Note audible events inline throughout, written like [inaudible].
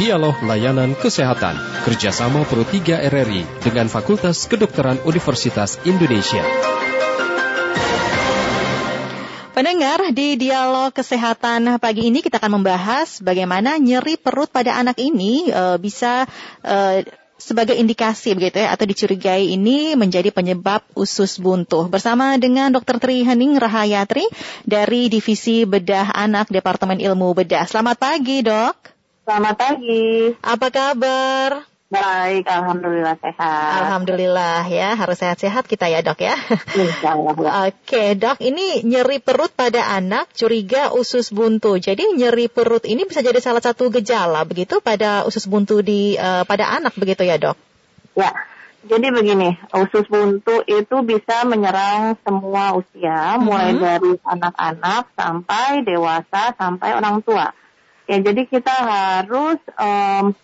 Dialog Layanan Kesehatan kerjasama Pro 3 RRI dengan Fakultas Kedokteran Universitas Indonesia. Pendengar, di dialog kesehatan pagi ini kita akan membahas bagaimana nyeri perut pada anak ini e, bisa e, sebagai indikasi begitu ya atau dicurigai ini menjadi penyebab usus buntu. Bersama dengan Dr. Tri Hening Rahayatri dari Divisi Bedah Anak Departemen Ilmu Bedah. Selamat pagi, Dok. Selamat pagi. Apa kabar? Baik, alhamdulillah sehat. Alhamdulillah ya, harus sehat-sehat kita ya dok ya. Insyaallah. [laughs] Oke dok, ini nyeri perut pada anak curiga usus buntu. Jadi nyeri perut ini bisa jadi salah satu gejala begitu pada usus buntu di uh, pada anak begitu ya dok? Ya, jadi begini, usus buntu itu bisa menyerang semua usia, hmm. mulai dari anak-anak sampai dewasa sampai orang tua. Ya, jadi kita harus um,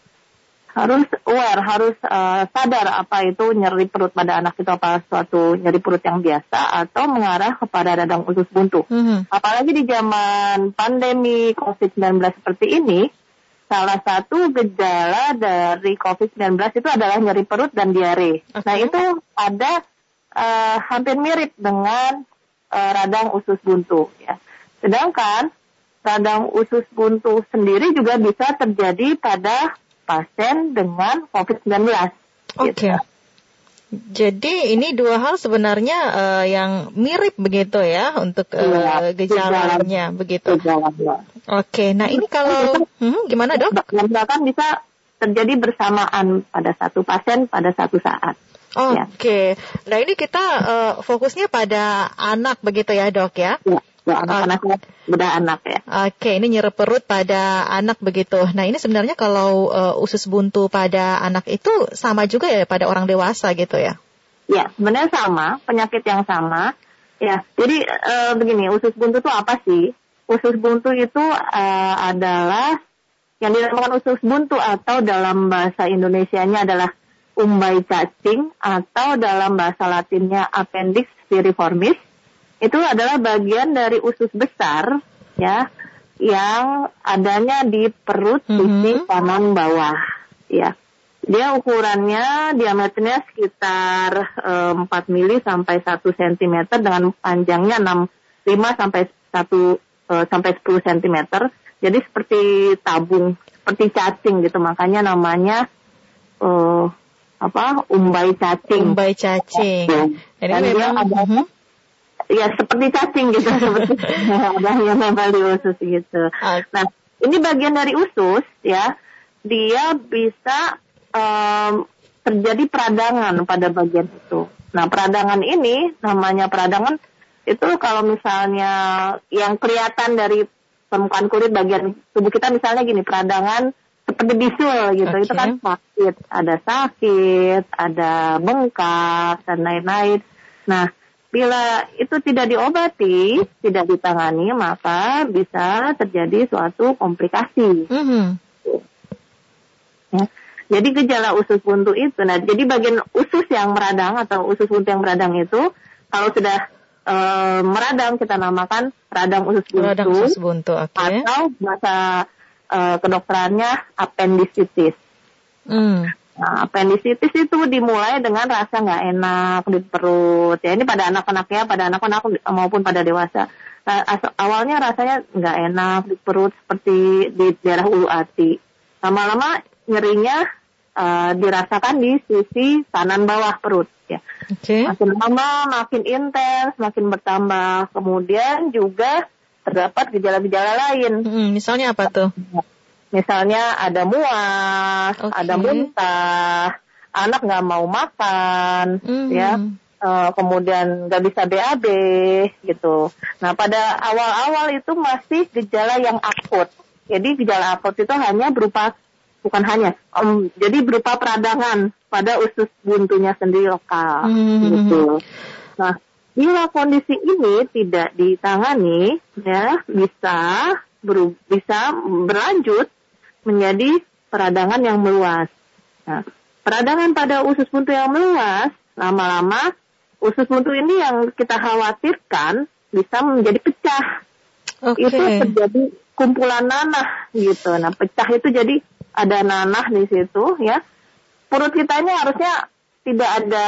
harus aware, harus uh, sadar apa itu nyeri perut pada anak itu apa suatu nyeri perut yang biasa atau mengarah kepada radang usus buntu. Mm-hmm. Apalagi di zaman pandemi COVID-19 seperti ini, salah satu gejala dari COVID-19 itu adalah nyeri perut dan diare. Okay. Nah itu ada uh, hampir mirip dengan uh, radang usus buntu. Ya. Sedangkan radang usus buntu sendiri juga bisa terjadi pada pasien dengan COVID-19. Oke. Okay. Gitu. Jadi ini dua hal sebenarnya uh, yang mirip begitu ya untuk uh, gejalanya begitu. Oke, nah ini kalau hmm, gimana dok? Bahkan bisa terjadi bersamaan pada satu pasien pada satu saat. Ya. Oke, okay. ya. nah ini kita uh, fokusnya pada anak begitu ya dok ya? ya anak-anak uh, bedah anak ya. Oke, ini nyeri perut pada anak begitu. Nah, ini sebenarnya kalau uh, usus buntu pada anak itu sama juga ya pada orang dewasa gitu ya? Ya, sebenarnya sama, penyakit yang sama. Ya, jadi uh, begini, usus buntu itu apa sih? Usus buntu itu uh, adalah yang dinamakan usus buntu atau dalam bahasa Indonesianya adalah umbai cacing atau dalam bahasa Latinnya appendix piriformis itu adalah bagian dari usus besar ya yang adanya di perut mm -hmm. sisi kanan bawah ya. Dia ukurannya diameternya sekitar e, eh, 4 mili sampai 1 cm dengan panjangnya 6 5 sampai 1 e, sampai 10 cm. Jadi seperti tabung, seperti cacing gitu. Makanya namanya e, apa? umbai cacing. Umbai cacing. Jadi Dan memang, dia ada uh mhm. -huh ya seperti cacing gitu [laughs] seperti yang nempel di usus gitu. Okay. Nah ini bagian dari usus ya dia bisa um, terjadi peradangan pada bagian itu. Nah peradangan ini namanya peradangan itu kalau misalnya yang kelihatan dari permukaan kulit bagian tubuh kita misalnya gini peradangan seperti bisul gitu okay. itu kan sakit ada sakit ada bengkak dan lain-lain. Nah Bila itu tidak diobati, tidak ditangani, maka bisa terjadi suatu komplikasi. Mm -hmm. ya. Jadi gejala usus buntu itu, nah jadi bagian usus yang meradang atau usus buntu yang meradang itu, kalau sudah e, meradang kita namakan radang usus buntu, radang usus buntu okay. atau bahasa e, kedokterannya appendicitis. Mm. Nah, appendicitis itu dimulai dengan rasa nggak enak di perut. Ya ini pada anak-anaknya, pada anak-anak maupun pada dewasa. Nah, awalnya rasanya nggak enak di perut seperti di daerah ulu hati. Lama-lama nyerinya uh, dirasakan di sisi kanan bawah perut. Ya. Okay. Makin lama makin intens, makin bertambah. Kemudian juga terdapat gejala-gejala lain. Hmm, misalnya apa tuh? Misalnya ada mual, okay. ada muntah, anak nggak mau makan, mm. ya, uh, kemudian nggak bisa BAB gitu. Nah pada awal-awal itu masih gejala yang akut. Jadi gejala akut itu hanya berupa bukan hanya, um, jadi berupa peradangan pada usus buntunya sendiri lokal mm. gitu. Nah bila kondisi ini tidak ditangani, ya bisa ber, bisa berlanjut menjadi peradangan yang meluas. Nah, peradangan pada usus buntu yang meluas, lama-lama usus buntu ini yang kita khawatirkan bisa menjadi pecah. Okay. Itu terjadi kumpulan nanah gitu. Nah, pecah itu jadi ada nanah di situ ya perut kita ini harusnya tidak ada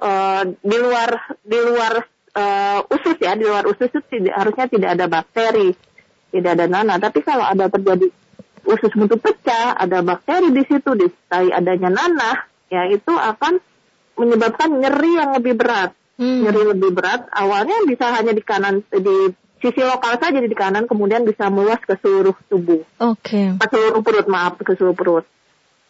uh, di luar di luar uh, usus ya di luar usus itu tidak harusnya tidak ada bakteri tidak ada nanah tapi kalau ada terjadi usus buntu pecah ada bakteri di situ disertai adanya nanah ya itu akan menyebabkan nyeri yang lebih berat hmm. nyeri lebih berat awalnya bisa hanya di kanan di sisi lokal saja di kanan kemudian bisa meluas ke seluruh tubuh. Oke. Okay. Ke seluruh perut, maaf, ke seluruh perut.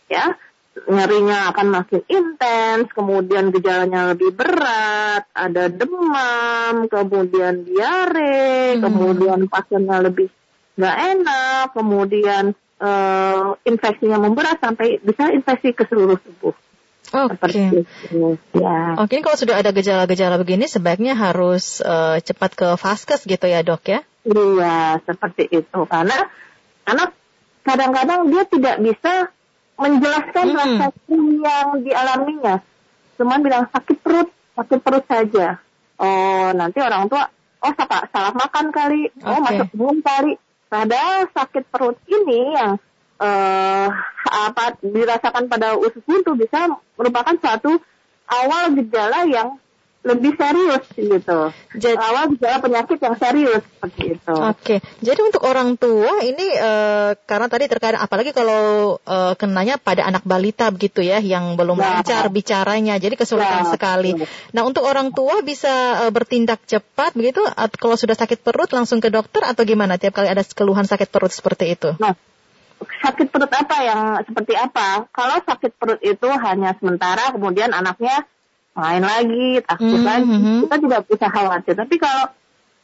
Ya, nyerinya akan makin intens, kemudian gejalanya lebih berat, ada demam, kemudian diare, hmm. kemudian pasiennya lebih nggak enak, kemudian uh, infeksinya memberat sampai bisa infeksi ke seluruh tubuh. Oke. Okay. Ya. Oke, okay, kalau sudah ada gejala-gejala begini sebaiknya harus uh, cepat ke vaskes gitu ya, Dok ya? Iya, seperti itu. Karena anak kadang-kadang dia tidak bisa menjelaskan hmm. rasa yang dialaminya. Cuma bilang sakit perut, sakit perut saja. Oh, nanti orang tua, oh salah, salah makan kali, oh masuk minum kali. Padahal sakit perut ini yang uh, apa dirasakan pada usus buntu bisa merupakan suatu awal gejala yang lebih serius gitu. Jadi, awal gejala penyakit yang serius seperti itu. Oke, okay. jadi untuk orang tua ini uh, karena tadi terkadang apalagi kalau uh, kenanya pada anak balita begitu ya yang belum ya. lancar bicaranya, jadi kesulitan ya. sekali. Nah untuk orang tua bisa uh, bertindak cepat begitu, kalau sudah sakit perut langsung ke dokter atau gimana? Tiap kali ada keluhan sakit perut seperti itu? Nah sakit perut apa yang seperti apa? Kalau sakit perut itu hanya sementara, kemudian anaknya main lagi, takut mm -hmm. lagi, kita tidak bisa khawatir. Tapi kalau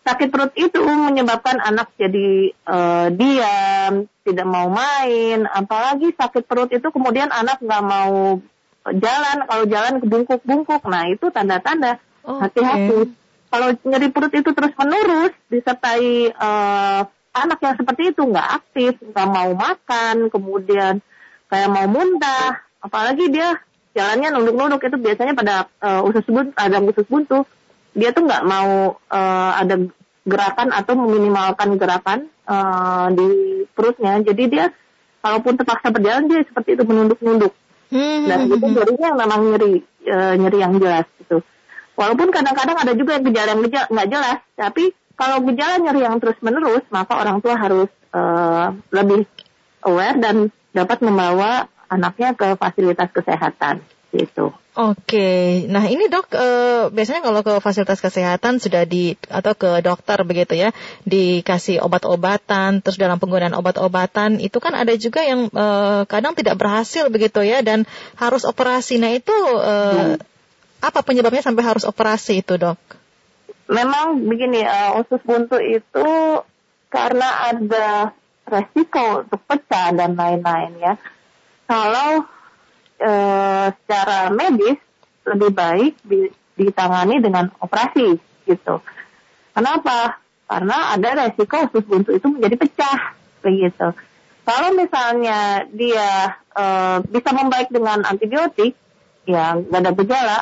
sakit perut itu menyebabkan anak jadi uh, diam, tidak mau main, apalagi sakit perut itu kemudian anak nggak mau jalan, kalau jalan kebungkuk-bungkuk, nah itu tanda-tanda hati-hati. Okay. Kalau nyeri perut itu terus menerus disertai uh, anak yang seperti itu nggak aktif, nggak mau makan, kemudian kayak mau muntah, apalagi dia jalannya nunduk-nunduk itu biasanya pada uh, usus buntu, ada usus buntu, dia tuh nggak mau uh, ada gerakan atau meminimalkan gerakan uh, di perutnya, jadi dia kalaupun terpaksa berjalan dia seperti itu menunduk-nunduk. Hmm, Dan hmm, itu hmm. jadinya memang nyeri, uh, nyeri yang jelas gitu. Walaupun kadang-kadang ada juga yang gejala yang nggak jelas, tapi kalau gejala nyeri yang terus menerus, maka orang tua harus uh, lebih aware dan dapat membawa anaknya ke fasilitas kesehatan gitu. Oke, nah ini dok, e, biasanya kalau ke fasilitas kesehatan sudah di atau ke dokter begitu ya, dikasih obat-obatan, terus dalam penggunaan obat-obatan itu kan ada juga yang e, kadang tidak berhasil begitu ya, dan harus operasi. Nah itu e, hmm. apa penyebabnya sampai harus operasi itu dok? memang begini uh, usus buntu itu karena ada resiko untuk pecah dan lain-lain ya. Kalau uh, secara medis lebih baik di, ditangani dengan operasi gitu. Kenapa? Karena ada resiko usus buntu itu menjadi pecah begitu. Kalau misalnya dia uh, bisa membaik dengan antibiotik, ya nggak ada gejala,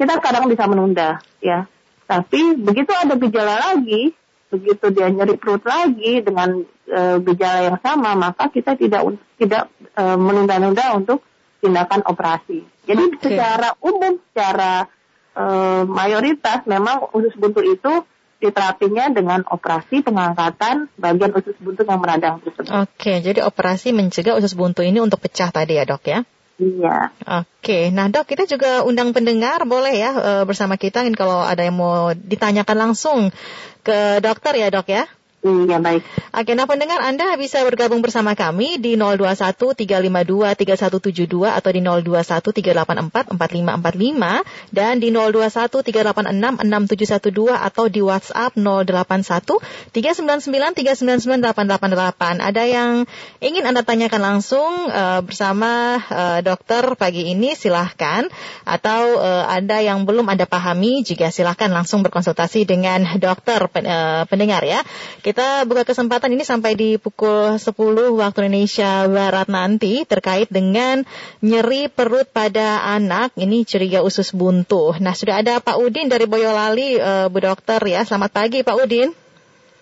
kita kadang bisa menunda ya tapi begitu ada gejala lagi, begitu dia nyeri perut lagi dengan e, gejala yang sama, maka kita tidak tidak e, menunda-nunda untuk tindakan operasi. Jadi okay. secara umum, secara e, mayoritas memang usus buntu itu diterapinya dengan operasi pengangkatan bagian usus buntu yang meradang tersebut. Oke, okay, jadi operasi mencegah usus buntu ini untuk pecah tadi ya dok ya? Iya. Oke, nah dok kita juga undang pendengar boleh ya bersama kita kalau ada yang mau ditanyakan langsung ke dokter ya dok ya. Iya baik. Oke, nah pendengar Anda bisa bergabung bersama kami di 021 352 3172 atau di 021 384 4545 dan di 021 386 6712 atau di WhatsApp 081 399 399 888. Ada yang ingin Anda tanyakan langsung uh, bersama uh, dokter pagi ini silahkan atau uh, ada yang belum Anda pahami juga silahkan langsung berkonsultasi dengan dokter uh, pendengar ya. Kita buka kesempatan ini sampai di pukul 10 waktu Indonesia Barat nanti terkait dengan nyeri perut pada anak. Ini curiga usus buntu. Nah, sudah ada Pak Udin dari Boyolali, uh, Bu Dokter ya. Selamat pagi Pak Udin.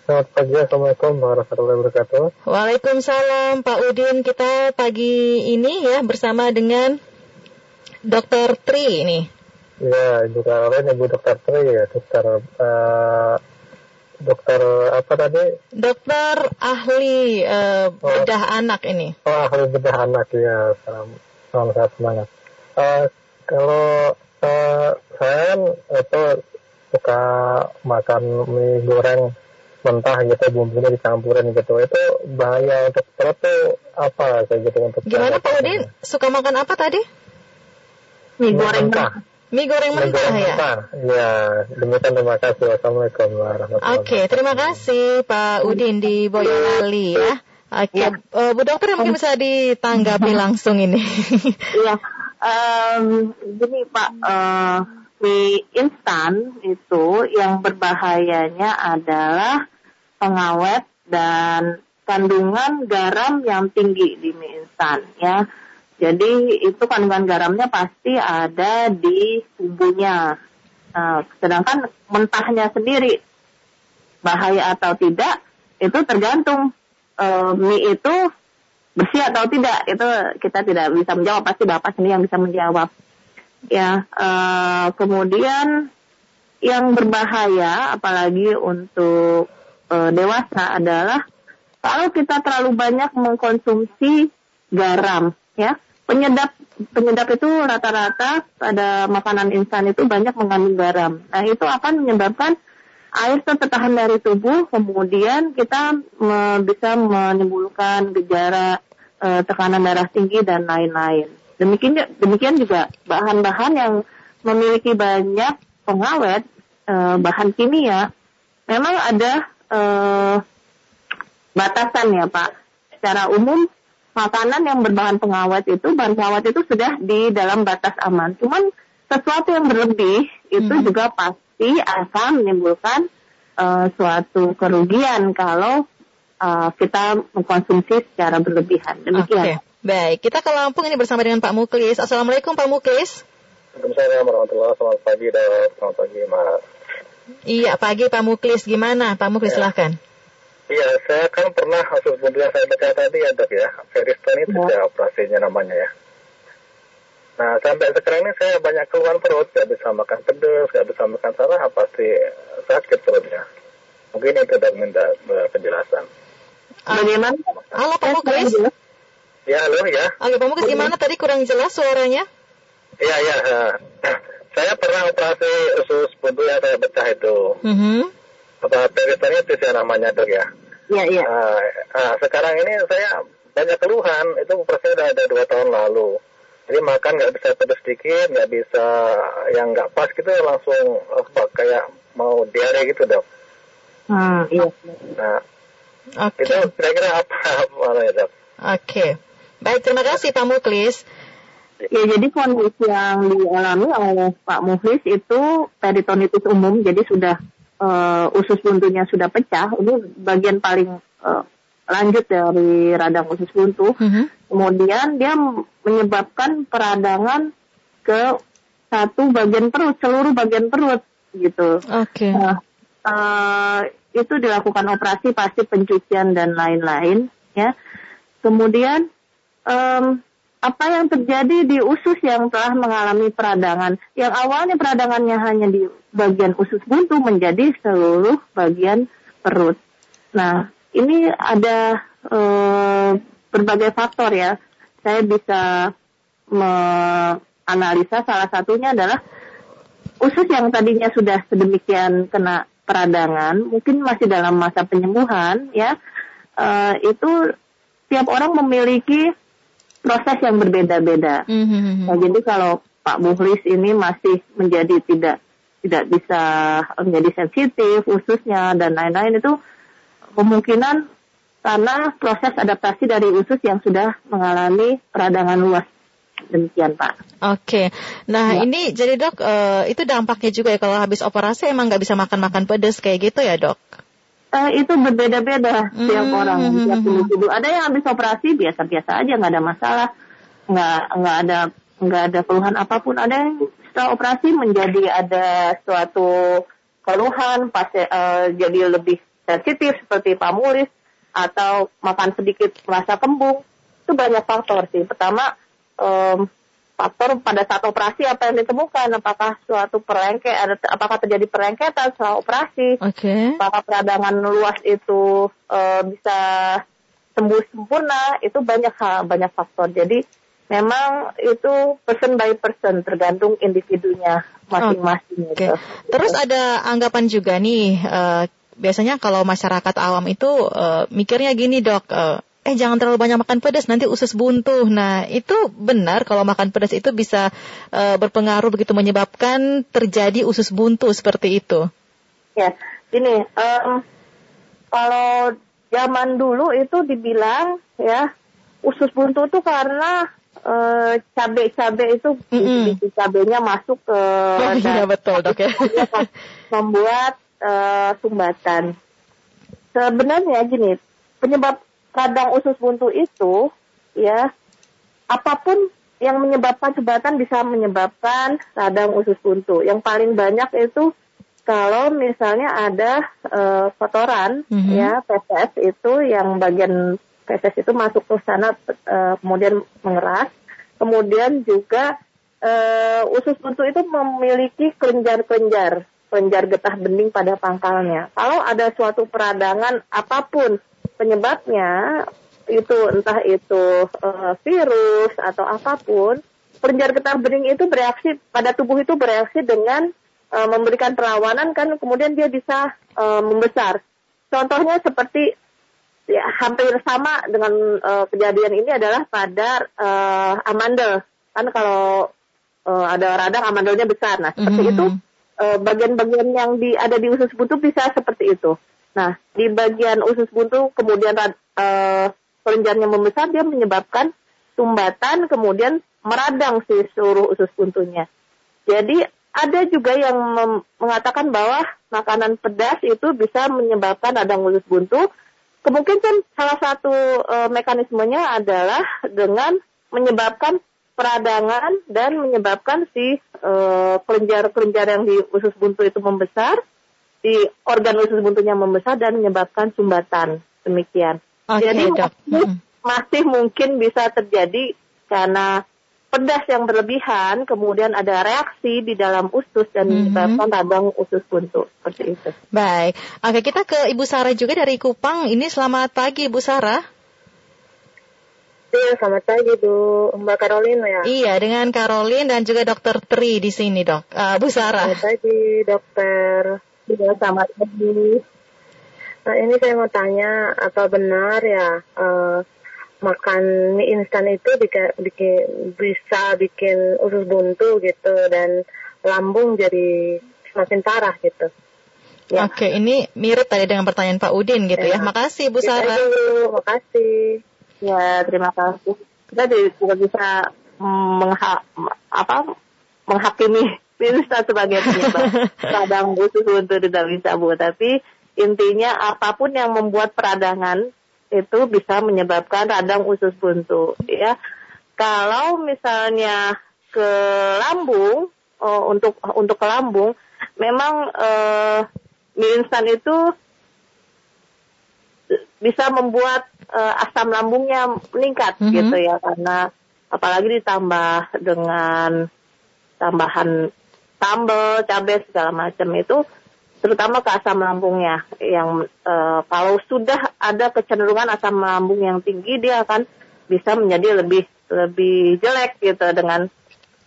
Selamat pagi, Assalamualaikum warahmatullahi wabarakatuh. Waalaikumsalam, Pak Udin. Kita pagi ini ya bersama dengan Dokter Tri ini. Ya, Ibu Caroline, Ibu Dokter Tri ya, Dokter uh, Dokter apa tadi? Dokter ahli uh, bedah oh. anak ini. Oh, ahli bedah anak ya. Salam, salam sehat semangat. Uh, kalau uh, saya itu suka makan mie goreng mentah gitu bumbunya dicampurin gitu itu bahaya untuk perut tuh apa kayak gitu untuk gimana Pak Udin suka makan apa tadi mie goreng mentah mie goreng mentah ya? ya demikian terima kasih. Wassalamualaikum warahmatullahi wabarakatuh. oke terima kasih Pak Udin di Boyolali ya. Oke, ya. uh, Bu Dokter mungkin bisa ditanggapi [laughs] langsung ini. Iya, um, gini Pak, uh, mie instan itu yang berbahayanya adalah pengawet dan kandungan garam yang tinggi di mie instan ya. Jadi itu kandungan garamnya pasti ada di bumbunya. Nah, sedangkan mentahnya sendiri bahaya atau tidak itu tergantung e, mie itu bersih atau tidak. Itu kita tidak bisa menjawab. Pasti bapak sendiri yang bisa menjawab. Ya uh, kemudian yang berbahaya apalagi untuk uh, dewasa adalah kalau kita terlalu banyak mengkonsumsi garam ya penyedap penyedap itu rata-rata pada makanan instan itu banyak mengandung garam nah itu akan menyebabkan air tertahan dari tubuh kemudian kita me, bisa menimbulkan gejala uh, tekanan darah tinggi dan lain-lain Demikian demikian juga bahan-bahan yang memiliki banyak pengawet eh, bahan kimia memang ada eh, batasan ya Pak. Secara umum makanan yang berbahan pengawet itu bahan pengawet itu sudah di dalam batas aman. Cuman sesuatu yang berlebih itu hmm. juga pasti akan menimbulkan uh, suatu kerugian kalau uh, kita mengkonsumsi secara berlebihan. Demikian. Okay. Baik, kita ke Lampung ini bersama dengan Pak Muklis. Assalamualaikum Pak Muklis. Waalaikumsalam warahmatullahi wabarakatuh. Selamat pagi dan selamat pagi Mbak. Iya, pagi Pak Muklis. Gimana Pak Muklis ya. silahkan. Iya, saya kan pernah yang saya baca tadi ya dok ya. Feriston itu ya. operasinya namanya ya. Nah, sampai sekarang ini saya banyak keluhan perut, gak bisa makan pedas, gak bisa makan sarah, pasti sakit perutnya. Mungkin itu dan minta penjelasan. Bagaimana? Halo Pak Muklis. Ya, halo ya. Halo, Pak Muklis gimana tadi kurang jelas suaranya? Iya, iya. [clears throat] Saya pernah operasi usus buntu yang saya pecah itu. Mm -hmm. Apa peritonitis ya namanya dok ya? Iya, iya. Uh, uh, sekarang ini saya banyak keluhan. Itu operasi udah ada dua tahun lalu. Jadi makan nggak bisa pedas sedikit, nggak bisa yang nggak pas gitu langsung apa kayak mau diare gitu dok. Hmm, iya. Nah, okay. itu kira-kira apa, [laughs] apa ya dok? Oke. Okay. Baik, terima kasih Pak Muklis. Ya, jadi kondisi yang dialami oleh Pak Muklis itu peritonitis umum, jadi sudah uh, usus buntunya sudah pecah. Ini bagian paling uh, lanjut dari radang usus buntu. -huh. Kemudian dia menyebabkan peradangan ke satu bagian perut, seluruh bagian perut gitu. Oke. Okay. Nah, uh, itu dilakukan operasi pasti pencucian dan lain-lain ya. Kemudian um, apa yang terjadi di usus yang telah mengalami peradangan. Yang awalnya peradangannya hanya di bagian usus buntu menjadi seluruh bagian perut. Nah, ini ada uh, berbagai faktor ya. Saya bisa menganalisa salah satunya adalah usus yang tadinya sudah sedemikian kena peradangan, mungkin masih dalam masa penyembuhan ya. Uh, itu tiap orang memiliki proses yang berbeda-beda. Mm-hmm. Nah, jadi kalau Pak Muhlis ini masih menjadi tidak tidak bisa menjadi sensitif ususnya dan lain-lain itu kemungkinan karena proses adaptasi dari usus yang sudah mengalami peradangan luas. Demikian Pak. Oke, nah ya. ini jadi dok uh, itu dampaknya juga ya kalau habis operasi emang nggak bisa makan-makan pedas kayak gitu ya dok? Uh, itu berbeda-beda hmm. tiap orang, tiap individu. Ada yang habis operasi biasa-biasa aja, nggak ada masalah, nggak nggak ada nggak ada keluhan apa pun. Ada yang setelah operasi menjadi ada suatu keluhan, pas uh, jadi lebih sensitif seperti pamulis atau makan sedikit merasa kembung itu banyak faktor sih. Pertama um, faktor pada saat operasi apa yang ditemukan apakah suatu perengket ada apakah terjadi perengketan setelah operasi okay. apakah peradangan luas itu uh, bisa sembuh sempurna itu banyak hal banyak faktor jadi memang itu person by person tergantung individunya masing-masing okay. gitu. terus ada anggapan juga nih uh, biasanya kalau masyarakat awam itu uh, mikirnya gini dok uh, eh jangan terlalu banyak makan pedas nanti usus buntu. Nah, itu benar kalau makan pedas itu bisa uh, berpengaruh begitu menyebabkan terjadi usus buntu seperti itu. Ya, ini um, kalau zaman dulu itu dibilang ya usus buntu itu karena uh, cabai-cabai itu mm -hmm. cabenya masuk ke oh, [laughs] iya betul dok ya [laughs] membuat uh, sumbatan. Sebenarnya gini penyebab radang usus buntu itu ya apa pun yang menyebabkan sumbatan bisa menyebabkan radang usus buntu. Yang paling banyak itu kalau misalnya ada uh, kotoran mm-hmm. ya feses itu yang bagian feses itu masuk ke sana uh, kemudian mengeras. Kemudian juga uh, usus buntu itu memiliki kelenjar-kelenjar, kelenjar getah bening pada pangkalnya. Kalau ada suatu peradangan apa pun penyebabnya itu entah itu uh, virus atau apa pun, kelenjar getah bening itu bereaksi pada tubuh itu bereaksi dengan uh, memberikan perlawanan kan kemudian dia bisa uh, membesar. Contohnya seperti ya hampir sama dengan uh, kejadian ini adalah pada uh, amandel. Kan kalau uh, ada radang amandelnya besar. Nah, seperti mm -hmm. itu bagian-bagian yang di ada di usus buntu bisa seperti itu. Nah, di bagian usus buntu kemudian uh, kelenjarnya membesar, dia menyebabkan sumbatan, kemudian meradang si seluruh usus buntunya. Jadi ada juga yang mengatakan bahwa makanan pedas itu bisa menyebabkan radang usus buntu. Kemungkinan salah satu uh, mekanismenya adalah dengan menyebabkan peradangan dan menyebabkan si kelenjar-kelenjar uh, yang di usus buntu itu membesar di organ usus buntunya membesar dan menyebabkan sumbatan. Demikian. Okay, Jadi masih, masih mungkin bisa terjadi karena pedas yang berlebihan, kemudian ada reaksi di dalam usus dan mm-hmm. menyebabkan radang usus buntu seperti itu. Baik, oke kita ke Ibu Sarah juga dari Kupang. Ini selamat pagi Ibu Sarah. Iya, selamat pagi Bu, Mbak Caroline ya. Iya, dengan Caroline dan juga Dokter Tri di sini dok, uh, Bu Sarah. Selamat pagi dokter. Ya, selamat pagi. Nah, ini saya mau tanya, apa benar ya uh, makan mie instan itu bikin, bikin, bisa bikin usus buntu gitu dan lambung jadi semakin parah gitu. Ya. Oke, ini mirip tadi dengan pertanyaan Pak Udin gitu ya. ya. Makasih Bu Sarah. Terima kasih. Ya, terima kasih. Kita juga bisa mengha apa menghakimi [laughs] Pinsta sebagai penyebab [laughs] radang usus buntu tidak bisa bu, tapi intinya apa pun yang membuat peradangan itu bisa menyebabkan radang usus buntu ya. Kalau misalnya ke lambung oh, untuk untuk ke lambung memang eh, mie instan itu bisa membuat eh, asam lambungnya meningkat mm -hmm. gitu ya karena apalagi ditambah dengan tambahan sambal, cabai segala macam itu terutama ke asam lambungnya yang e, kalau sudah ada kecenderungan asam lambung yang tinggi dia akan bisa menjadi lebih lebih jelek gitu dengan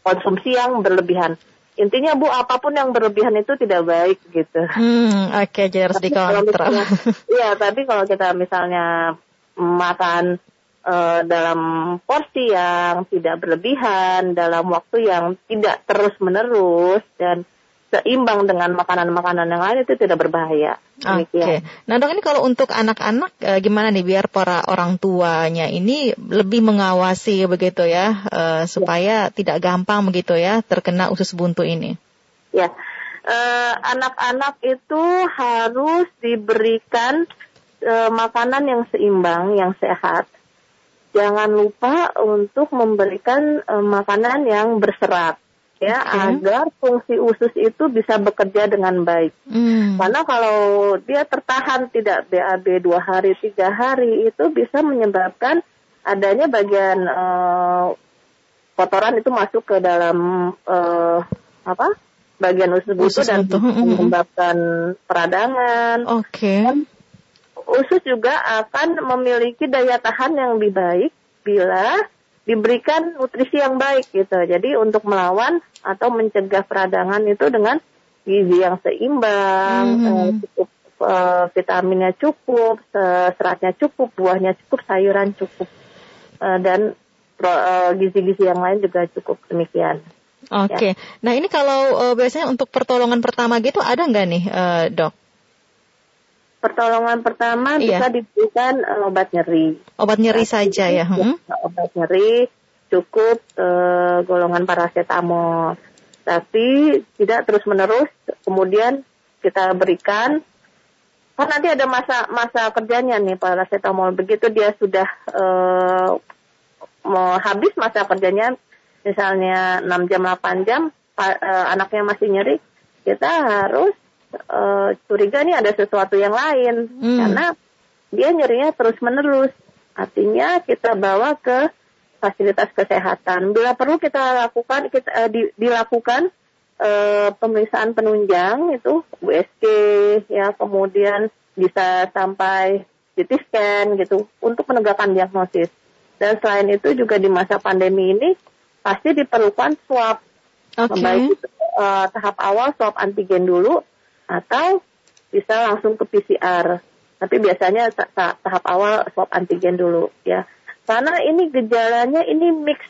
konsumsi yang berlebihan. Intinya Bu, apa pun yang berlebihan itu tidak baik gitu. Hmm, oke, okay, jadi harus dikontrol. [laughs] Iya, tapi kalau kita misalnya makan uh, dalam porsi yang tidak berlebihan, dalam waktu yang tidak terus-menerus dan seimbang dengan makanan-makanan yang lain itu tidak berbahaya. Oke. Okay. Nah dok ini kalau untuk anak-anak e, gimana nih biar para orang tuanya ini lebih mengawasi begitu ya e, supaya ya. tidak gampang begitu ya terkena usus buntu ini. Ya, anak-anak itu harus diberikan e, makanan yang seimbang, yang sehat jangan lupa untuk memberikan uh, makanan yang berserat. ya okay. agar fungsi usus itu bisa bekerja dengan baik. Hmm. Karena kalau dia tertahan tidak BAB dua hari tiga hari itu bisa menyebabkan adanya bagian uh, kotoran itu masuk ke dalam uh, apa bagian usus, usus dan itu. Hmm, menyebabkan peradangan. Oke. Okay. Usus juga akan memiliki daya tahan yang lebih baik bila diberikan nutrisi yang baik gitu. Jadi untuk melawan atau mencegah peradangan itu dengan gizi yang seimbang, mm -hmm. cukup uh, vitaminnya cukup, seratnya cukup, buahnya cukup, sayuran cukup, dan gizi-gizi yang lain juga cukup demikian. Oke, okay. ya. nah ini kalau biasanya untuk pertolongan pertama gitu ada nggak nih dok? Pertolongan pertama iya. bisa diberikan uh, obat nyeri. Obat nyeri nah, saja ya? Hmm? Obat nyeri cukup uh, golongan paracetamol. Tapi tidak terus menerus. Kemudian kita berikan. Kan nanti ada masa masa kerjanya nih paracetamol. Begitu dia sudah uh, mau habis masa kerjanya, misalnya 6 jam 8 jam, uh, anaknya masih nyeri, kita harus uh, curiga nih ada sesuatu yang lain hmm. karena dia nyerinya terus menerus. Artinya kita bawa ke fasilitas kesehatan. Bila perlu kita lakukan kita uh, di, dilakukan uh, pemeriksaan penunjang itu USG ya kemudian bisa sampai CT scan gitu untuk menegakkan diagnosis. Dan selain itu juga di masa pandemi ini pasti diperlukan swab. Okay. Baik uh, tahap awal swab antigen dulu atau bisa langsung ke PCR. Tapi biasanya tahap awal swab antigen dulu ya. Karena ini gejalanya ini mix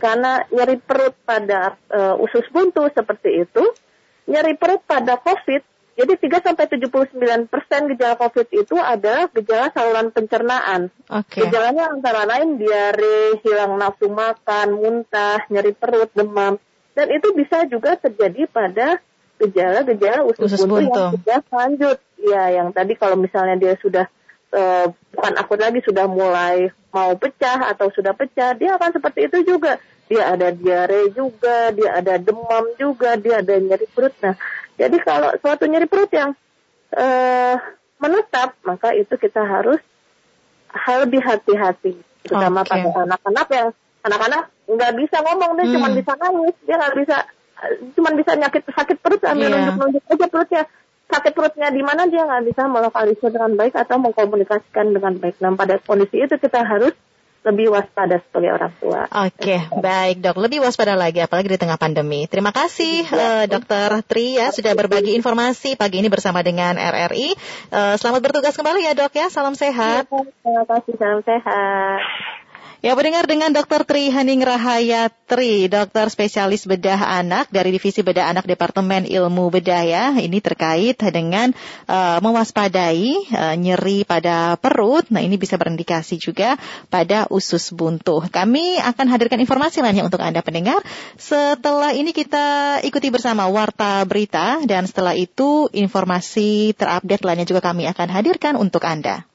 karena nyeri perut pada uh, usus buntu seperti itu, nyeri perut pada COVID. Jadi 3 sampai 79 persen gejala COVID itu adalah gejala saluran pencernaan. Okay. Gejalanya antara lain diare, hilang nafsu makan, muntah, nyeri perut, demam. Dan itu bisa juga terjadi pada gejala-gejala usus, usus buntu, buntu yang sudah lanjut. Ya, yang tadi kalau misalnya dia sudah uh, bukan akut lagi sudah mulai mau pecah atau sudah pecah, dia akan seperti itu juga. Dia ada diare juga, dia ada demam juga, dia ada nyeri perut. Nah, jadi kalau suatu nyeri perut yang uh, menetap, maka itu kita harus lebih hati-hati, terutama okay. pada anak-anak yang anak-anak nggak bisa ngomong dia hmm. cuma bisa nangis, dia nggak bisa cuma bisa nyakit sakit perut sambil yeah. nunjuk-nunjuk aja perutnya sakit perutnya di mana dia nggak bisa melokalisir dengan baik atau mengkomunikasikan dengan baik. Nah pada kondisi itu kita harus lebih waspada sebagai orang tua. Oke, okay, baik dok. Lebih waspada lagi, apalagi di tengah pandemi. Terima kasih ya. uh, dokter Tri ya sudah berbagi informasi pagi ini bersama dengan RRI. Uh, selamat bertugas kembali ya dok ya. Salam sehat. Ya, terima kasih, salam sehat. Ya, mendengar dengan Dr. Tri Haning Rahayatri, dokter spesialis bedah anak dari Divisi Bedah Anak Departemen Ilmu Bedah ya. Ini terkait dengan uh, mewaspadai uh, nyeri pada perut. Nah, ini bisa berindikasi juga pada usus buntu. Kami akan hadirkan informasi lainnya untuk Anda pendengar. Setelah ini kita ikuti bersama Warta Berita dan setelah itu informasi terupdate lainnya juga kami akan hadirkan untuk Anda.